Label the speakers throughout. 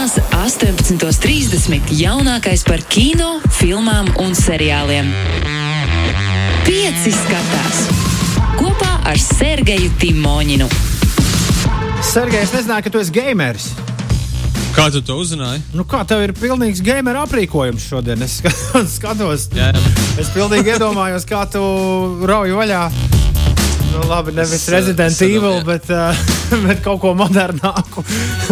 Speaker 1: Sestdienās, 18.30. jaunākais par kino, filmām un seriāliem. Pieci skatās kopā ar Sergeju Timoņinu.
Speaker 2: Sergei, es nezināju, ka tu esi gameris.
Speaker 3: Kā tu to uzzināji?
Speaker 2: Nu, kā tev ir pilnīgs gamer aprīkojums šodien? Es skatos,
Speaker 3: Jā, jā.
Speaker 2: es pilnīgi iedomājos, kā tu rauj vaļā. Nu, labi, nevis
Speaker 3: Es,
Speaker 2: Resident
Speaker 3: es
Speaker 2: Evil, bet, uh, bet kaut ko modernāku.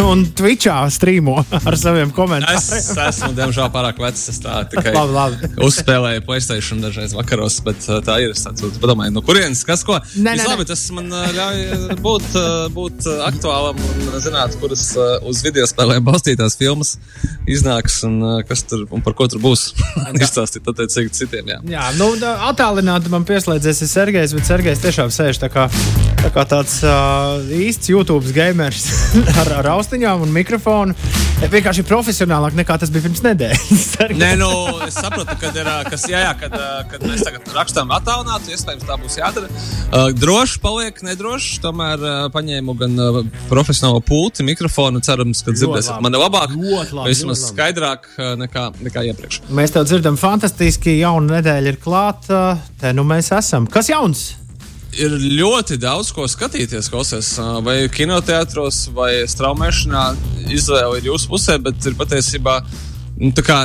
Speaker 2: Un Twitchā strīmo ar saviem
Speaker 3: Es
Speaker 2: komentāriem.
Speaker 3: esmu, diemžēl, pārāk vecs. Es tā tikai
Speaker 2: Labi, labi.
Speaker 3: uzspēlēju Playstation dažreiz vakaros, bet uh, tā ir. Es tāds padomāju, no kurienes kas ko.
Speaker 2: Nē, nē,
Speaker 3: labi, tas man ļauj būt, būt aktuālam un zināt, kuras uz video spēlēm balstītās filmas iznāks un kas tur un par ko tur būs. Izstāstīt attiecīgi citiem. Jā.
Speaker 2: Jā, nu, attālināti man pieslēdzies Sergejs, bet Sergejs tiešām sēž tā kā, tā kā tāds uh, īsts YouTube gamers ar, ar austiņām un mikrofonu. Vienkārši profesionālāk nekā tas bija pirms nedēļas.
Speaker 3: Nē, nu, es saprotu, ka ir, kas, jā, jā, kad, kad mēs tagad rakstām attālināti, iespējams, tā būs jādara. Droši paliek, nedroši. Tomēr paņēmu gan profesionālo pulti, mikrofonu. Cerams, ka dzirdēsiet mani labāk. Vismaz skaidrāk nekā, nekā iepriekš.
Speaker 2: Mēs tev dzirdam, fantastiski. Jauna nedēļa ir klāta. Te nu mēs esam. Kas jauns?
Speaker 3: Ir ļoti daudz ko skatīties, klausies, vai kinoteātros, vai straumēšanā. Izvēle ir jūsu pusē, bet ir patiesībā nu, tā kā.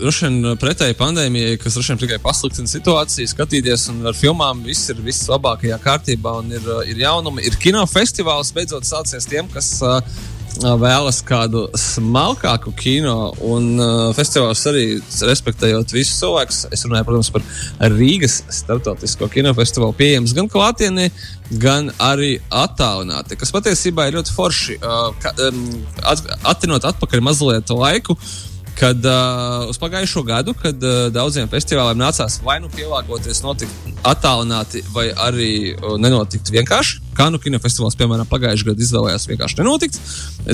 Speaker 3: Vien pretēji pandēmijai, kas vien tikai pasliktina situāciju, skatīties, un ar filmām viss ir vislabākajā kārtībā, un ir, ir jaunumi. Ir kinofestivāls beidzot sācies tiem, kas uh, vēlas kādu smalkāku kino, un uh, festivāls arī respektējot visus cilvēkus. Es runāju, protams, par Rīgas starptautisko kinofestivālu, pieejams gan klātienē, gan arī attālināti, kas patiesībā ir ļoti forši. Uh, ka, um, at, attinot atpakaļ mazliet laiku. Kad uh, uz pagājušo gadu, kad uh, daudziem festivāliem nācās vai nu pielāgoties, notikt attālināti, vai arī uh, nenotikt vienkārši. Kā nu kinofestivāls, piemēram, pagājušajā gadā izvēlējās vienkārši nenotikt.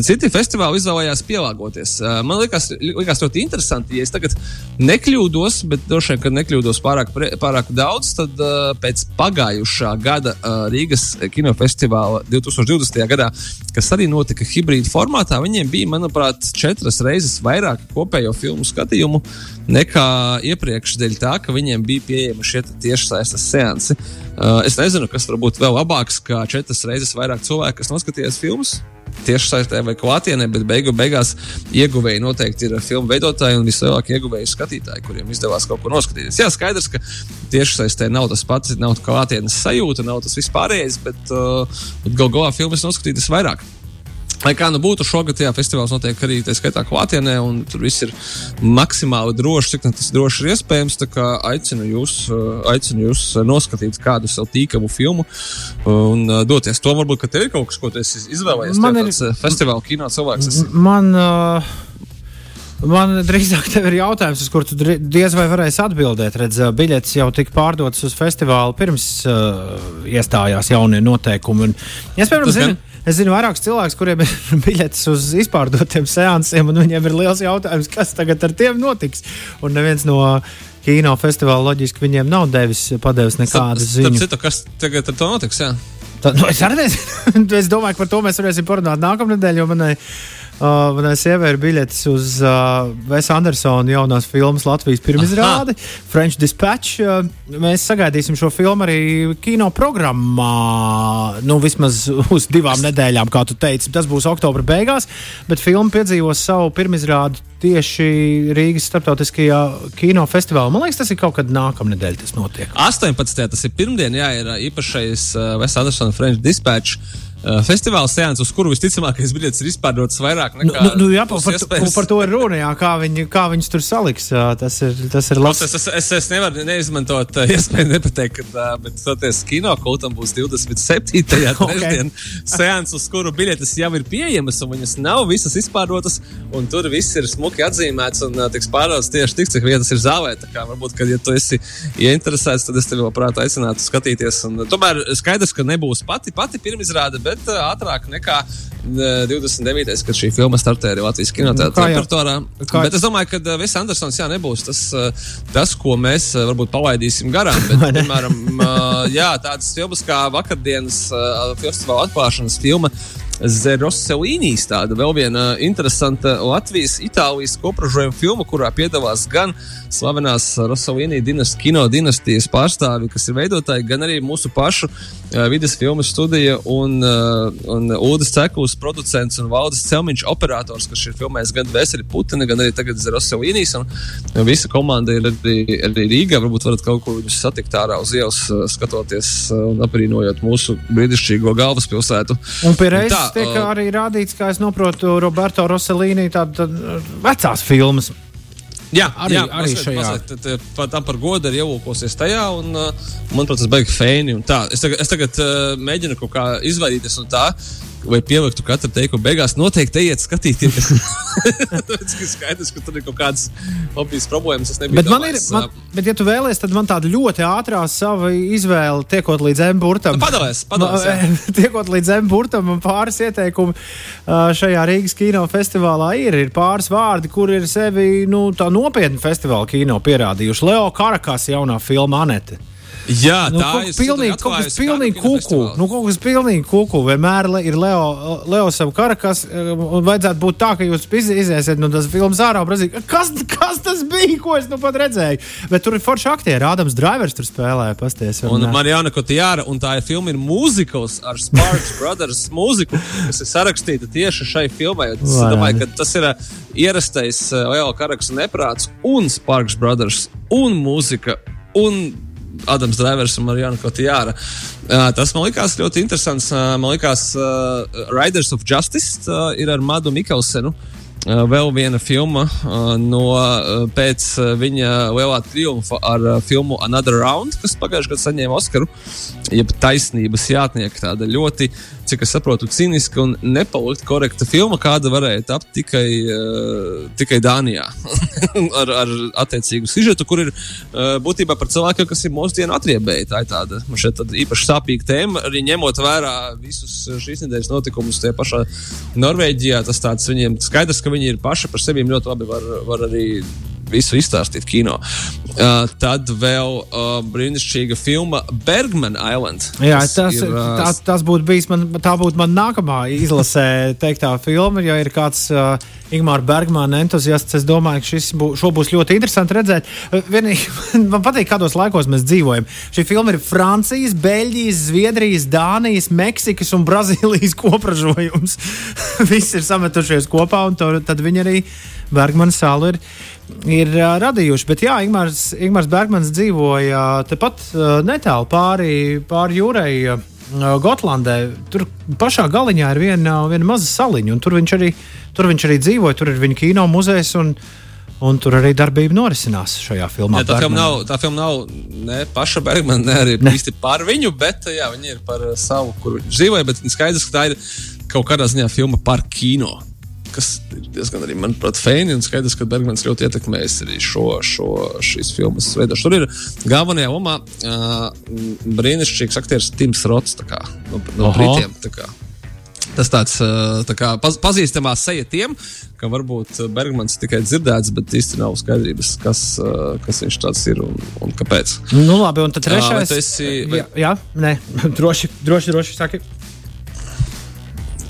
Speaker 3: Citi festivāli izvēlējās pielāgoties. Uh, man liekas, liekas ļoti interesanti, ja es tagad nekļūdos, bet droši vien, ka nekļūdos pārāk, pārāk daudz, tad uh, pēc pagājušā gada uh, Rīgas kinofestivāla 2020. gadā, kas arī notika hibrīda formātā, viņiem bija, manuprāt, četras reizes vairāk kopējo filmu skatījumu nekā iepriekš, dēļ tā, ka viņiem bija pieejami šie tiešsaistes seansi. Uh, es nezinu, kas var būt vēl labāks, kā četras reizes vairāk cilvēku, kas noskatījās filmas. Tieši saistē vai klātienē, bet beigu beigās ieguvēji noteikti ir filmu veidotāji un vislielākie ieguvēji skatītāji, kuriem izdevās kaut ko noskatīties. Jā, skaidrs, ka tieši saistē nav tas pats, nav klātienes sajūta, nav tas vispārējais, bet uh, gal galā filmas noskatīties vairāk. Lai kā nu būtu, šogad jā, festivāls notiek arī tā skaitā klātienē, un tur viss ir maksimāli droši, cik tas droši ir iespējams. Tā kā aicinu jūs, uh, aicinu jūs uh, noskatīt kādu sev tīkamu filmu un uh, doties to. Varbūt, ka tev ir kaut kas, ko tu izvēlējies.
Speaker 2: Man ir-
Speaker 3: ir festivāla kino cilvēks. Esi.
Speaker 2: Man, uh, man drīzāk ir jautājums, uz kuru diez vai varēsi atbildēt. Redz, biļetes jau tika pārdotas uz festivālu pirms uh, iestājās jaunie noteikumi. Un, es, piemēram,
Speaker 3: Tas gan.
Speaker 2: Es zinu vairākus cilvēkus, kuriem ir biļetes uz izpārdotiem seansiem, un viņiem ir liels jautājums, kas tagad ar tiem notiks. Un neviens no kino festivāla loģiski viņiem nav devis, padevis nekādas ziņas.
Speaker 3: citu, kas tagad ar to notiks? Jā?
Speaker 2: Tā, nu, es nezinu. es domāju, ka par to mēs varēsim parunāt nākamnedēļ, jo manai, uh, manai sievai ir biļetes uz uh, Vesa Andersona jaunās filmas Latvijas pirmizrādi, French Dispatch. Uh, mēs sagaidīsim šo filmu arī kino programmā, nu, vismaz uz divām nedēļām, kā tu teici. Tas būs oktobra beigās, bet filma piedzīvos savu pirmizrādi tieši Rīgas starptautiskajā kinofestivālā. Man liekas, tas ir kaut kad nākamnedēļ tas notiek.
Speaker 3: 18. tas ir pirmdien, jā, ir uh, īpašais uh, West Andersona French Dispatch. Uh, festivāla sēns, uz kuru visticamākais biļets ir izpārdotas vairāk
Speaker 2: Nu,
Speaker 3: nekā.
Speaker 2: nu, nu, jā, par, par, par to ir runa. Jā, kā, viņi, kā viņus tur saliks. Tas ir, tas ir labs.
Speaker 3: Es, es, es, es nevaru neizmantot uh, iespēju nepateikt, ka, uh, bet toties kino kultam būs 27. trešdien seans, uz kuru biļetes jau ir pieejamas, un viņas nav visas izpārdotas, un tur viss ir smuki atzīmēts un tiks pārdotas tieši tik, cik vietas ir zālē. Tā kā varbūt, kad ja tu esi ieinteresēts, tad es tevi labprāt aicinātu skatīties. Un, tomēr skaidrs, ka nebūs pati, pati pirmizrāde, bet uh, ātrāk nekā uh, 29. kad šī filma startē arī Latvijas
Speaker 2: Nu,
Speaker 3: kinoteātrī
Speaker 2: kā-
Speaker 3: Bet es domāju, ka uh, Viss Andersons jā, nebūs tas, uh, tas, ko mēs uh, varbūt palaidīsim garām. Bet, piemēram, uh, jā, tādas filmas kā vakardienas uh, festivāla atklāšanas filma Zeroselīnijas, tāda vēl viena interesanta Latvijas-Itālijas kopražojuma filma, kurā piedalās gan slavenās Roselīnijas dinastijas, kino dinastijas pārstāvi, kas ir veidotāji, gan arī mūsu pašu uh, vidas filmu studija un, uh, un Ulris Cekls, producents un Valdis Celmiņš, operators, kas ir filmējis gan Veseli Putina, gan arī tagad Zeroselīnijas. Un visa komanda ir arī, arī Rīgā. Varbūt varat kaut kur viņus satikt ārā uz ielas, skatoties un aprīnojot mūsu brīnišķīgo galvaspilsētu.
Speaker 2: Un pie reizes tiek uh, arī rādīts, kā es saprotu, Roberto Roselīni tādas vecās filmas.
Speaker 3: Jā, arī, jā, arī mazliet, šajā mazliet, tā, tam par godu ir ielūkosies tajā, un uh, manuprāt, tas beigas fēni. Es tagad, es tagad uh, mēģinu kaut kā izvairīties no tā, vai pieliktu katru teikumu beigās, noteikti ejiet skatīties. Tas ir skaidrs, ka tur ir kaut kādas hobijas problēmas.
Speaker 2: Bet, man ir, man, bet, ja tu vēlies, tad man tāda ļoti ātrā sava izvēle, tiekot līdz M-burtam.
Speaker 3: Nu, padalēs, padalēs.
Speaker 2: tiekot līdz M-burtam un pāris ieteikumi šajā Rīgas kino festivālā ir. Ir pāris vārdi, kur ir sevi nu, tā nopietni festivāla kino pierādījuši. Leo Karakas jaunā filma Anete.
Speaker 3: Jā,
Speaker 2: nu, tā ir pilnīgi, kaut kas pilnīgi kuku. Nu, kaut kas pilnīgi kuku. Vienmēr ir Leo, Leo savu karakas, eh, un vajadzētu būt tā, ka jūs iziesiet no tas filmas ārā un redzat, kas, kas tas bija, ko es nu pat redzēju. Bet tur ir forši aktieri, Ādams Drivers tur spēlē, pasties.
Speaker 3: Un, Marijana Kotijāra, un tā ir filma ir mūzikls ar Sparks Brothers mūziku, kas ir sarakstīta tieši šai filmai. Es domāju, ka tas ir eh, ierastais eh, Leo Karakas neprāts un Sparks Brothers un mūzika. Un Adams Drivers un Marijana Kotijāra. Uh, tas man likās ļoti interesants. Uh, man likās, uh, Riders of Justice uh, ir ar Madu Mikelsenu. Uh, vēl viena filma uh, no uh, pēc viņa lielā triumfa ar filmu Another Round, kas pagājušajā gadā saņēma Oskaru, jeb taisnības jātnieka. Tāda ļoti cik es saprotu, cīniska un nepalikt korekta filma, kāda varēja tapt tikai, tikai Dānijā. ar, ar attiecīgu sižetu, kur ir būtībā par cilvēkiem, kas ir mūsdienu atriebēji. Tā ir tāda šeit īpaši sāpīga tēma, arī ņemot vērā visus šīs nedēļas notikumus tajā pašā Norvēģijā. Tas tāds viņiem skaidrs, ka viņi ir paši par sevi ļoti labi var, var arī visu izstāstīt kino. Uh, tad vēl uh, brīnišķīga filma Bergman Island.
Speaker 2: Jā, tas, ir, uh, tas, tas būtu bijis man, tā būtu man nākamā izlasē teiktā filma, ja ir kāds. Uh, Ingūna Bergmana entuziasts. Es domāju, ka šis bū, būs ļoti interesanti redzēt. Uh, vienīgi, man patīk, kādos laikos mēs dzīvojam. Šī filma ir Francijas, Beļģijas, Zviedrijas, Dānijas, Meksikas un Brazīlijas kopražojums. Viss ir sametušies kopā, un to, tad viņi arī Bergmana salu ir ir uh, radījuši. Bet jā, Ingūns, Ingūns Bergmans dzīvoja tepat uh, netālu pāri, pāri jūrai. Uh, Gotlandē. Tur pašā galiņā ir viena, viena maza saliņa, un tur viņš, arī, tur viņš arī dzīvoja. Tur ir viņa kino muzejs, un, un tur arī darbība norisinās šajā filmā.
Speaker 3: Jā, tā, filma nav, tā filma nav ne paša Bergmana, ne arī ne. īsti par viņu, bet jā, viņi ir par savu, kur viņš dzīvoja. Bet skaidrs, ka tā ir kaut kādā ziņā filma par kino kas ir diezgan arī, manuprāt, fēni. Un skaidrs, ka Bergmans ļoti ietekmējis arī šo, šo šīs filmas veidošanu. Tur ir galvenajā lomā uh, brīnišķīgs aktieris Tims Rots kā, no, no Britiem. Tā Tas tāds tā kā, pazīstamā seja tiem, ka varbūt Bergmans tikai dzirdēts, bet īsti nav skaidrības, kas, kas viņš tāds ir un, un kāpēc.
Speaker 2: Nu, labi, un tad trešais. Jā, esi, vai... jā, jā nē, droši, droši, droši saki.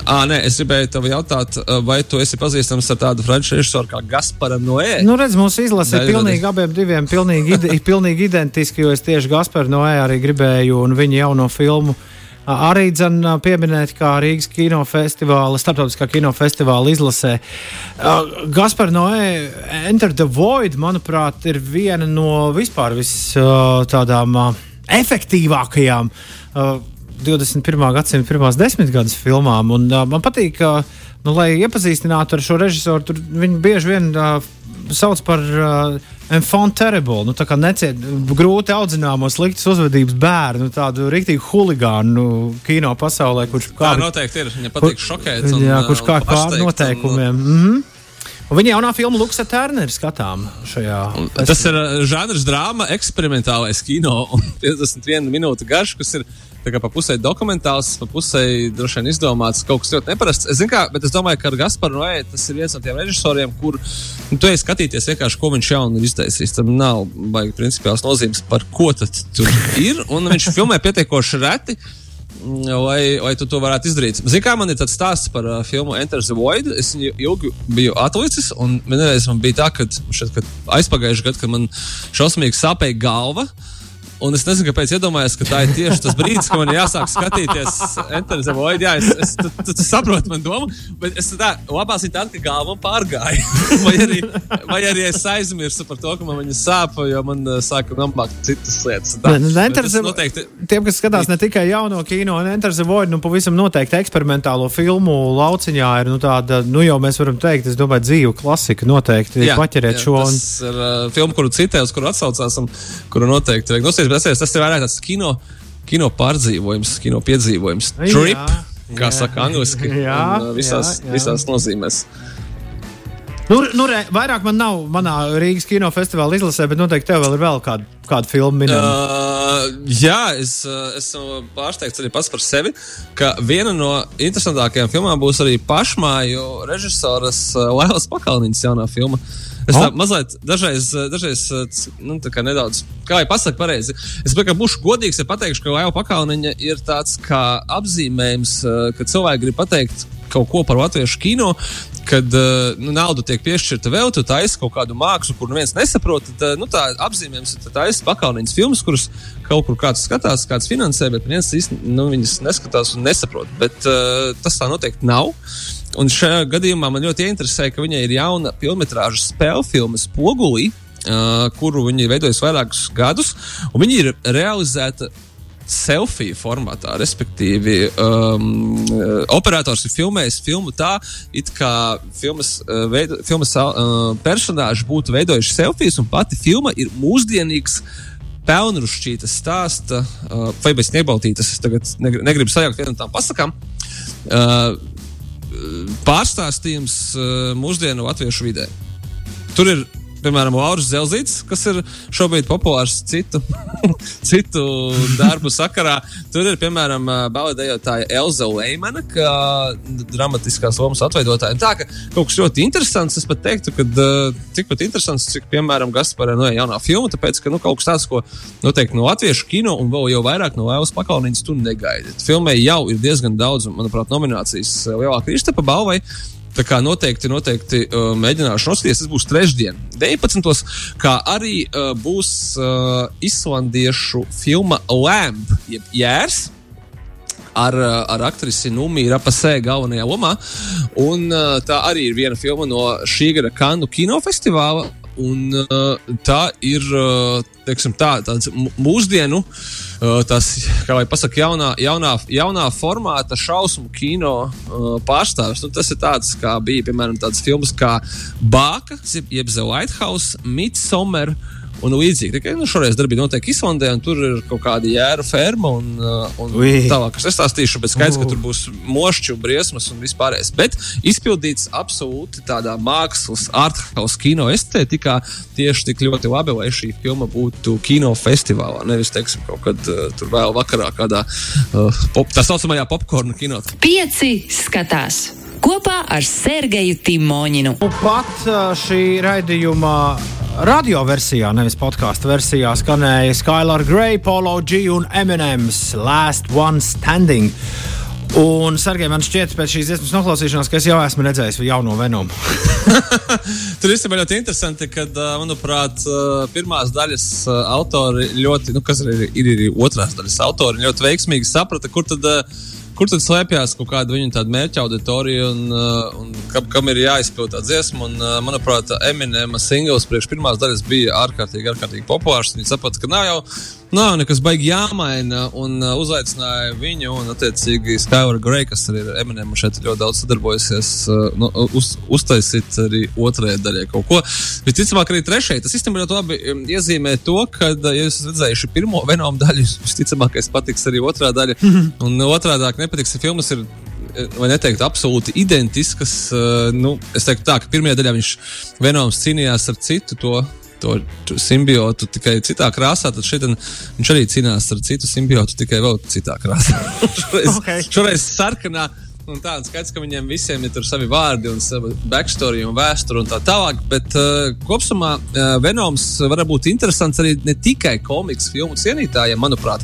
Speaker 3: À, nē, es gribēju tev jautāt, vai tu esi pazīstams ar tādu franču režisoru kā Gasparu Noē?
Speaker 2: Nu, redz, mūsu izlase ir pilnīgi abiem diviem pilnīgi, ide, pilnīgi identiski, jo es tieši Gasparu Noē arī gribēju un viņa jauno filmu. Arī dzen, pieminēt, kā Rīgas kinofestivāla, starptautiskā kinofestivāla izlasē. Gaspar Noē, Enter the Void, manuprāt, ir viena no vispār vis, tādām efektīvākajām uh, 21. gadsimta pirmās desmitgades filmām. Un, uh, man patīk, ka, nu, lai iepazīstinātu ar šo režisoru, tur viņi bieži vien uh, sauc par uh, enfant terrible, nu, tā kā neciet, grūti audzināmo sliktas uzvedības bērnu, tādu rīktīgu huligānu kino pasaulē, kurš
Speaker 3: kā. Tā noteikti ir. Viņam patīk šokēt.
Speaker 2: Un, jā, kurš kā pār noteikumiem. Un, mm -hmm. Un viņa jaunā filma Luksa Turner skatām šajā.
Speaker 3: Tas ir žanrs drāma, eksperimentālais kino un 51 minūte garš, kas ir pa pusē dokumentāls, pa pusē droši vien izdomāts kaut kas ļoti neparasts. Es, kā, es domāju, ka ar Gasparu Noē tas ir viens no tiem režisoriem, kur nu, tu ej skatīties vienkārši, ko viņš jaunu ir iztaisījis. Tam nav baigi principiāls nozīmes, par ko tad tur ir. Un viņš filmē pietiekoši reti. lai, lai tu to varētu izdarīt. Zini, kā man ir tāds stāsts par uh, filmu Enter the Void. Es viņu ilgi biju atlicis, un vienreiz man bija tā, ka, aizpagājušajā gadā, kad man šausmīgi sāpēja galva. Un es nezinu, kāpēc iedomājos, ka tā ir tieši tas brīdis, kad man jāsāk skatīties Enter the Void. Jā, es, es, tu, tu, tu saproti man domu, bet es tā, labās ir tāda, ka galva pārgāja. vai, arī, vai arī es aizmirsu par to, ka man viņa sāp, jo man uh, sāka nomākt citas lietas. Tā,
Speaker 2: Ne, ne, Enter
Speaker 3: Bet es
Speaker 2: the-
Speaker 3: noteikti,
Speaker 2: Tiem, kas skatās ne tikai jauno kino, un Enter the Void, nu, pavisam noteikti eksperimentālo filmu lauciņā ir nu, tāda, nu, jau mēs varam teikt, es domāju, dzīvu klasika noteikti
Speaker 3: Jā,
Speaker 2: paķerēt
Speaker 3: jā,
Speaker 2: šo. Un,
Speaker 3: Tas ir uh, filma, kuru citēju, uz kuru atsaucās, un kuru noteikti vajag nosties. Bet es- tas ir vairāk tāds kino, kino pārdzīvojums, kino piedzīvojums.
Speaker 2: Jā,
Speaker 3: Trip, kā
Speaker 2: jā.
Speaker 3: saka angliski.
Speaker 2: Jā,
Speaker 3: un, uh, visās,
Speaker 2: jā, jā.
Speaker 3: visās nozīmēs.
Speaker 2: nu, nu, re, vairāk man nav manā Rīgas kinofestivāla izlasē, bet noteikti tev vēl ir vēl kāda, kāda filma.
Speaker 3: Uh, jā, es uh, esmu pārsteigts arī pats par sevi, ka viena no interesantākajām filmām būs arī pašmāju režisoras uh, Lailas Pakalniņas jaunā filma. Es tā
Speaker 2: O.
Speaker 3: mazliet, dažreiz, uh, dažreiz uh, c- nu, tā kā nedaudz, kā jau pasaku pareizi, es domāju, ka būšu godīgs, ja pateikšu, ka Laila Pakalniņa ir tāds kā apzīmējums, uh, ka cilvēki grib pateikt kaut ko par latviešu kino, kad uh, nu, nauda tiek piešķirta vēl, tu taisi kaut kādu mākslu, kur neviens nesaprot. Tad, uh, nu, tā apzīmējums ir taisa pakalniņas filmas, kuras kaut kur kāds skatās, kāds finansē, bet viens īsti nu, viņas neskatās un nesaprot. Bet uh, tas tā noteikti nav. Un šajā gadījumā man ļoti interesē, ka viņai ir jauna filmas spēļu filma Spogulī, uh, kuru viņi ir veidojusi vairākus gadus, un viņi ir realizēta selfiju formātā. Respektīvi, um, operators ir filmējis filmu tā, it kā filmas, uh, veido, filmas uh, personāži būtu veidojuši selfijas, un pati filma ir mūsdienīgs. Pelnrušķītas stāsta, uh, vai bez nebaltītas, es tagad negr negribu sajaukt vienu no tām pasakām. Uh, pārstāstījums uh, mūsdienu latviešu vidē. Tur ir, piemēram, Lauris Zelzīts, kas ir šobrīd populārs citu, citu darbu sakarā. Tur ir, piemēram, baladējotāja Elza Leimana, kā dramatiskās lomas atveidotāja. Tā ka kaut kas ļoti interesants, es pat teiktu, ka tikpat interesants, cik, piemēram, Gasparē no jaunā filma, tāpēc, ka nu, kaut kas tāds, ko noteikti no latviešu kino un vēl jau vairāk no Lēlas pakalniņas tu negaidi. Filmai jau ir diezgan daudz, manuprāt, nominācijas lielākā Kristapa balvai. Tā kā noteikti, noteikti uh, mēģināšu noskatīties. Tas būs trešdien, 19. kā arī uh, būs uh, islandiešu filma Lamp, jeb Jērs. Ar, uh, ar aktrisi Numiju Rapasē galvenajā lomā. Un, uh, tā arī ir viena filma no šī gada Kanu kinofestivāla. Un, uh, tā ir uh, teiksim, tā, tāds mūsdienu, uh, tas, kā lai pasakā, jaunā, jaunā, jaunā formāta šausmu kino pārstāvis. Nu, tas ir tāds, kā bija piemēram tādas filmas kā Bāka, jeb The Lighthouse, Midsummer. Un līdzīgi, tikai nu, šoreiz darbība notiek Islandē, un tur ir kaut kāda jēra ferma. Un, uh, un
Speaker 2: Ui.
Speaker 3: tālāk es nestāstīšu, bet skaidrs, ka tur būs mošķi un briesmas un vispārējais. Bet izpildīts absolūti tādā mākslas, arthouse kino estētikā tieši tik ļoti labi, lai šī filma būtu kino festivālā. Nevis, teiksim, kaut kad uh, tur vēl vakarā kādā uh, pop, tā saucamajā popkornu kino.
Speaker 1: Pieci skatās kopā ar Sergeju Timoņinu.
Speaker 2: Nu, Pat šī raidījuma radioversijā, nevis podkāstu versijā, skanēja Skylar Grey, Polo G un Eminems Last One Standing. Un, Sergei, man šķiet, pēc šīs dziesmas noklausīšanās, ka es jau esmu redzējis jauno Venomu.
Speaker 3: Tur īstenībā ļoti interesanti, ka, manuprāt, pirmās daļas autori ļoti, nu, kas ir, ir arī otrās daļas autori, ļoti veiksmīgi saprata, kur tad. ā, Kur tad slēpjas kaut kāda viņa mērķa auditorija un, uh, un kam, kam ir jāizpild tā dziesma? Un, uh, manuprāt, Eminema singls priekš pirmās daļas bija ārkārtīgi, ārkārtīgi populārs. Viņi saprata, ka nav jau nav nekas baigi jāmaina, un uh, uzaicināja viņu un, attiecīgi, Skyler Grey, kas arī ir Eminema šeit ļoti daudz sadarbojusies, uh, nu, uz, uztaisīt arī otrajai daļai kaut ko. Visticamāk, arī trešajai. Tas īstenībā ļoti labi um, iezīmē to, ka, uh, ja jūs esat redzējuši pirmo Venom daļu, visticamākais patiks arī otrā daļa, un otrādāk nepatiks, ja filmas ir vai neteikt, absolūti identiskas. Uh, nu, es teiktu, tā, ka pirmajā daļā viņš Venoms cīnījās ar citu to. To simbiotu tikai citā krāsā, tad šeit viņš arī cīnās ar citu simbiotu tikai vēl citā krāsā. šoreiz,
Speaker 2: Ok.
Speaker 3: šoreiz sarkanā, un tā, un skaidrs, ka viņiem visiem ir savi vārdi un sava backstory un vēsture un tā tālāk. Bet uh, kopumā uh, Venoms var būt interesants arī ne tikai komiks filmu cienītājiem, manuprāt,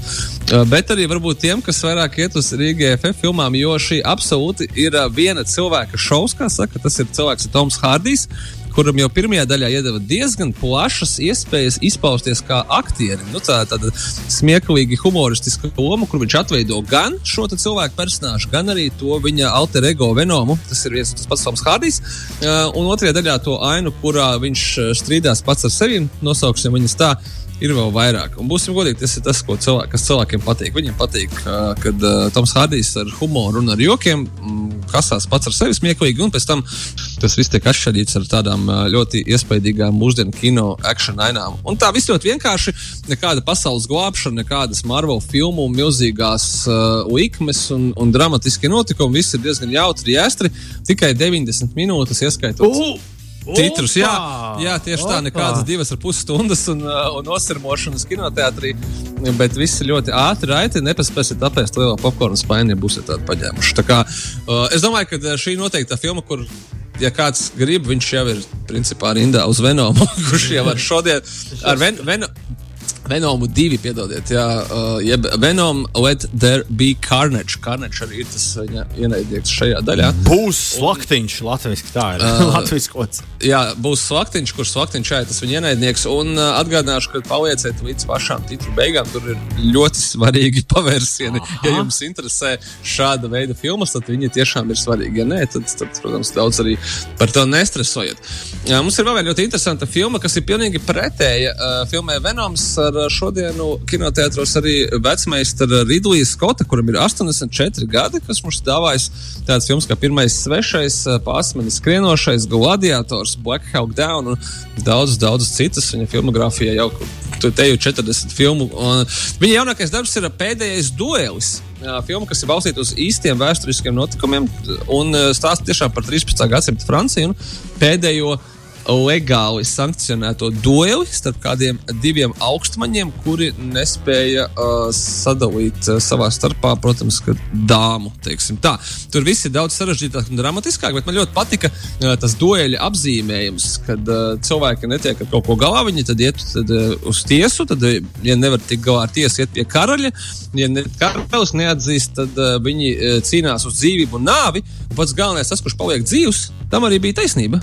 Speaker 3: uh, bet arī varbūt tiem, kas vairāk iet uz Rīgas FF filmām, jo šī absolūti ir uh, viena cilvēka šovs, kā saka, tas ir cilvēks Toms Hārdijs kuram jau pirmajā daļā iedeva diezgan plašas iespējas izpausties kā aktierim. Nu, tā tāda smieklīga, humoristiska loma, kur viņš atveido gan šo cilvēku personāžu, gan arī to viņa alter ego Venomu. Tas ir viens un tas pats Toms Hārdijs. Uh, un otrajā daļā to ainu, kurā viņš uh, strīdās pats ar sevi, nosauksim viņas tā ir vēl vairāk. Un būsim godīgi, tas ir tas, cilvēk, kas cilvēkiem patīk. Viņiem patīk, uh, kad uh, Toms Hārdijs ar humoru un ar jokiem um, kasās pats ar sevi smieklīgi, un pēc tam tas viss tiek atšķirīts ar tādām uh, ļoti iespaidīgām mūsdienu kino akciju ainām. Un tā viss ļoti vienkārši. Nekāda pasaules glābšana, nekādas Marvel filmu, milzīgās uh, likmes un, un dramatiskie notikumi. Viss ir diezgan jautri, jāstri. Tikai 90 minūtes ieskaitot. Uh! Titrus, jā, jā, tieši Opa. tā, nekādas divas ar pus stundas un, uh, un nosirmošanas kinoteātrī. Bet viss ir ļoti ātri, raiti. Nepaspēsiet apēst lielo popkornu spaini, ja būsiet tādu paņēmuši. Tā kā, uh, es domāju, ka uh, šī noteikti tā filma, kur ja kāds grib, viņš jau ir principā rindā uz Venomu, kurš jau ar šodien ar Ven, Ven, Venomu 2, piedodiet, jā, uh, jeb Venom Let There Be Carnage. Carnage arī ir tas viņa ienaidnieks šajā daļā.
Speaker 2: Būs slaktiņš, latviešu tā ir. Uh, latviešu kods.
Speaker 3: Jā, būs slaktiņš, kurš slaktiņš šeit tas viņa ienaidnieks. Un uh, atgādināšu, ka palieciet līdz pašām titru beigām. Tur ir ļoti svarīgi pavērsieni. Aha. Ja jums interesē šāda veida filmas, tad viņi tiešām ir svarīgi. Ja nē, tad, tad protams, daudz arī par to nestresojiet. Uh, mums ir vēl viena ļoti interesanta filma, kas ir pilnīgi pretēja uh, filmai Venoms ar šodienu kinoteātros arī vecmeistara Ridlija Skota, kuram ir 84 gadi, kas mums dāvājas tāds filmas kā Pirmais svešais, Pāsmenis skrienošais, Gladiators, Black Hawk Down un daudz, daudz citas viņa filmogrāfijā jau te jau 40 filmu. Viņa jaunākais darbs ir pēdējais duelis. Filma, kas ir balstīta uz īstiem vēsturiskiem notikumiem un stāsta tiešām par 13. gadsimta Franciju un pēdējo legāli sankcionēto dueli starp kādiem diviem augstmaņiem, kuri nespēja uh, sadalīt uh, savā starpā, protams, dāmu. Tur viss ir daudz sarežģītāk un dramatiskāk, bet man ļoti patika uh, tas dueļa apzīmējums, kad uh, cilvēki netiek ar kaut ko galā, viņi tad iet tad, uh, uz tiesu, tad, ja nevar tikt galā ar tiesu, iet pie karaļa. Ja ne, karalis neatzīst, tad uh, viņi uh, cīnās uz dzīvību un nāvi. Un pats galvenais, tas, kurš paliek dzīvs, tam arī bija taisnība.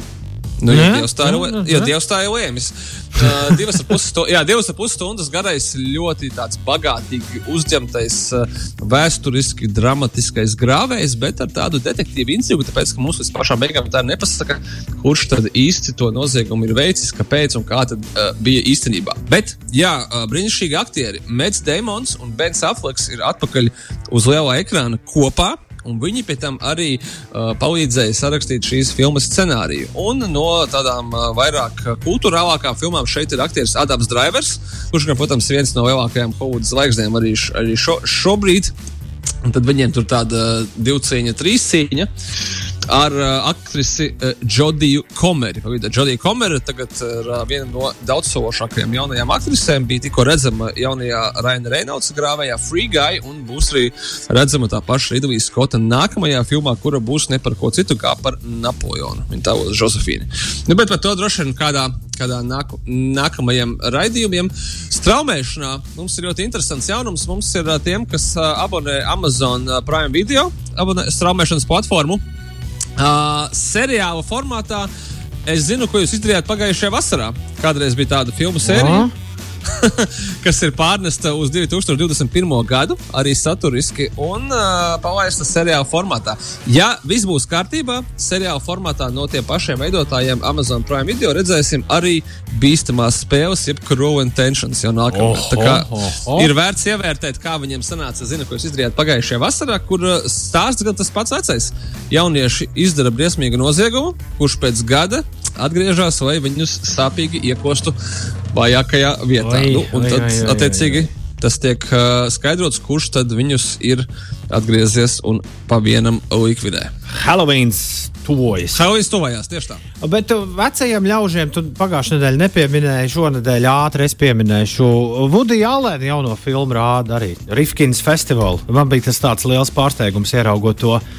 Speaker 3: Nu, ja Dievs tā ir, ja Dievs tā ir lēmis. Uh, divas ar pus stu, jā, divas ar pus stundas garais, ļoti tāds bagātīgi uzņemtais, uh, vēsturiski dramatiskais grāvējs, bet ar tādu detektīvu intrigu, tāpēc, ka mums līdz pašām beigām tā nepasaka, kurš tad īsti to noziegumu ir veicis, kāpēc un kā tad uh, bija īstenībā. Bet, jā, uh, brīnišķīgi aktieri Mets Damons un Bens Affleks ir atpakaļ uz lielā ekrāna kopā un viņi pēc tam arī uh, palīdzēja sarakstīt šīs filmas scenāriju. Un no tādām uh, vairāk kultūrālākām filmām šeit ir aktieris Adams Drivers, kurš, gan, protams, ir viens no lielākajām Hollywoods zvaigznēm arī, arī šo, šobrīd. Un tad viņiem tur tāda divcīņa, trīscīņa ar uh, aktrisi uh, Jodiju Komeri. Jodija Komeri tagad ir uh, viena no daudzsološākajām jaunajām aktrisēm. Bija tikko redzama jaunajā Raina Reynolds grāvējā Free Guy, un būs arī redzama tā paša Ridlija Skota nākamajā filmā, kura būs ne par ko citu kā par Napoleonu. Viņa tā būs Josefīna. Nu, bet par to droši vien kādā kādā nāk, nākamajiem raidījumiem. Straumēšanā mums ir ļoti interesants jaunums. Mums ir tiem, kas abonē Amazon Prime Video, abonē straumēšanas platformu. Uh, seriāla formātā es zinu, ko jūs izdarījāt pagājušajā vasarā. Kādreiz bija tāda filmu sērija. Uh -huh. kas ir pārnesta uz 2021. gadu, arī saturiski un uh, palaista seriāla formātā. Ja viss būs kārtībā, seriāla formātā no tiem pašiem veidotājiem Amazon Prime Video redzēsim arī bīstamās spēles, jeb Cruel Intentions jau nākamajā. Tā kā oho. ir vērts ievērtēt, kā viņiem sanāca. Zinu, ko jūs izdarījāt pagājušajā vasarā, kur stāsts gan tas pats vecais. Jaunieši izdara briesmīgu noziegumu, kurš pēc gada atgriežas, lai viņus sāpīgi iekostu vājākajā vietā. Oi, nu, un oi, tad, oi, oi, attiecīgi, tas tiek uh, skaidrots, kurš tad viņus ir atgriezies un pa vienam likvidē.
Speaker 2: Halloweens tuvojas.
Speaker 3: Halloweens tuvojās, tieši tā.
Speaker 2: Bet vecajiem ļaužiem tu pagājušajā nedēļā nepieminēji, šonadēļ ātri es pieminēšu. Vudija Alēna jauno filmu rāda arī Rifkins festivālu. Man bija tas tāds liels pārsteigums ieraugot to uh,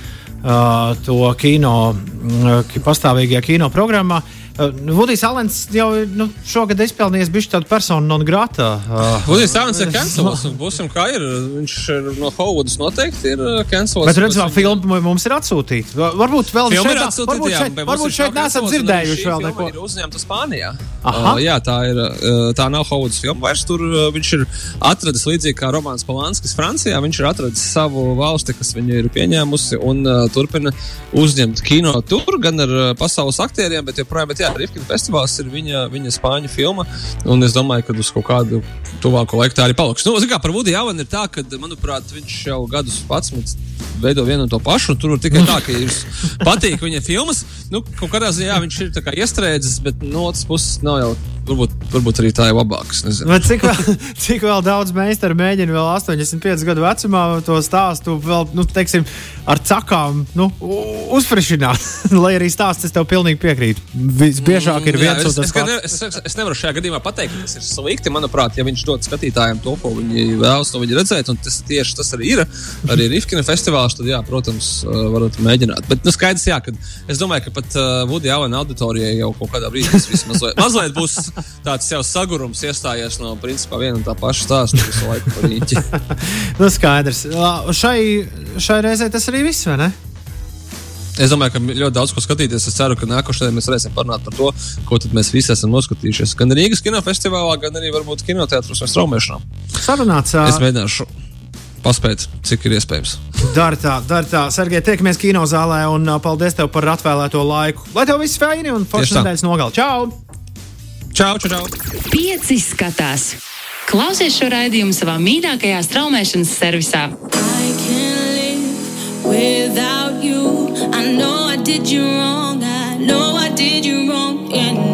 Speaker 2: to kino, uh, pastāvīgajā kino programmā. Uh, Vudijs Alens jau nu, šogad izpelnījies bišķi tādu personu non grata. Uh,
Speaker 3: Vudijs Alens ir cancelos, un būsim kā ir. Viņš ir no Hollywoodas noteikti ir cancelos.
Speaker 2: Bet redzam, filmu mums ir atsūtīta. Varbūt vēl
Speaker 3: Filma ir
Speaker 2: šeit,
Speaker 3: atsūtīta,
Speaker 2: varbūt
Speaker 3: jā,
Speaker 2: šeit,
Speaker 3: mums
Speaker 2: varbūt šeit
Speaker 3: un
Speaker 2: dzirdējuši vēl
Speaker 3: filma
Speaker 2: neko.
Speaker 3: Ir uzņemta Spānijā.
Speaker 2: Aha.
Speaker 3: Uh, jā, tā ir. Uh, tā nav Hollywoodas filma vairs. Tur uh, viņš ir atradis līdzīgi kā Romanis Polanskis Francijā. Viņš ir atradis savu valsti, kas viņu ir pieņēmusi un uh, turpina uzņemt kino tur, gan ar uh, pasaules aktieriem, bet joprojām, bet jā, Rifkina festivāls ir viņa, viņa spāņu filma. Un es domāju, ka uz kaut kādu tuvāko laiku tā arī paliks. Nu, kā par Vudiju Alanu ir tā, ka, manuprāt, viņš jau gadus pats veido vienu un to pašu. Tur var tikai tā, ka jums patīk viņa filmas. Nu, kaut kādā ziņā viņš ir iestrēdzis, bet no otras puses nav jau. Varbūt, varbūt arī tā ir labāks.
Speaker 2: Bet cik vēl, cik vēl daudz meistaru mēģina vēl 85 gadu vecumā to stāstu vēl, nu, teiksim, ar cakām nu, uzfrišināt. Lai arī stāsts, es tev pilnīgi piekrītu. Visbiežāk ir
Speaker 3: Mm, Jā,
Speaker 2: viens un
Speaker 3: es,
Speaker 2: tas
Speaker 3: es, ne,
Speaker 2: pats.
Speaker 3: es, es, es nevaru šajā gadījumā pateikt, ka tas ir slikti. Manuprāt, ja viņš dod skatītājiem to, ko viņi vēlas no viņa redzēt, tas tieši tas arī ir. Arī Rīgkina festivāls, tad, jā, protams, uh, varat mēģināt. Bet nu, skaidrs, jā, ka es domāju, ka pat uh, Vudija Alena auditorijai jau kaut kādā brīdī tas viss mazliet, mazliet būs tāds jau sagurums iestājies no principā viena un tā paša stāsta visu laiku par rīķi.
Speaker 2: Nu, skaidrs. Šai, šai reizē tas arī viss, vai ne?
Speaker 3: Es domāju, ka ļoti daudz ko skatīties. Es ceru, ka nākošais mēs varēsim parunāt par to, ko tad mēs visi esam noskatījušies. Gan Rīgas kinofestivālā, gan arī varbūt kinoteātros vai straumēšanā.
Speaker 2: Sarunāts.
Speaker 3: Es mēģināšu paspēt, cik ir iespējams.
Speaker 2: Dari tā, dari tā. Sergei, tiekamies kino zālē un paldies tev par atvēlēto laiku. Lai tev viss feini un
Speaker 3: tā.
Speaker 2: nedēļas nogal. Čau!
Speaker 3: Čau, čau, čau!
Speaker 1: Pieci skatās. Klausies šo raidījumu savā mīļākajā straumēšanas servisā.
Speaker 4: I know I did you wrong. I know I did you wrong. Yeah.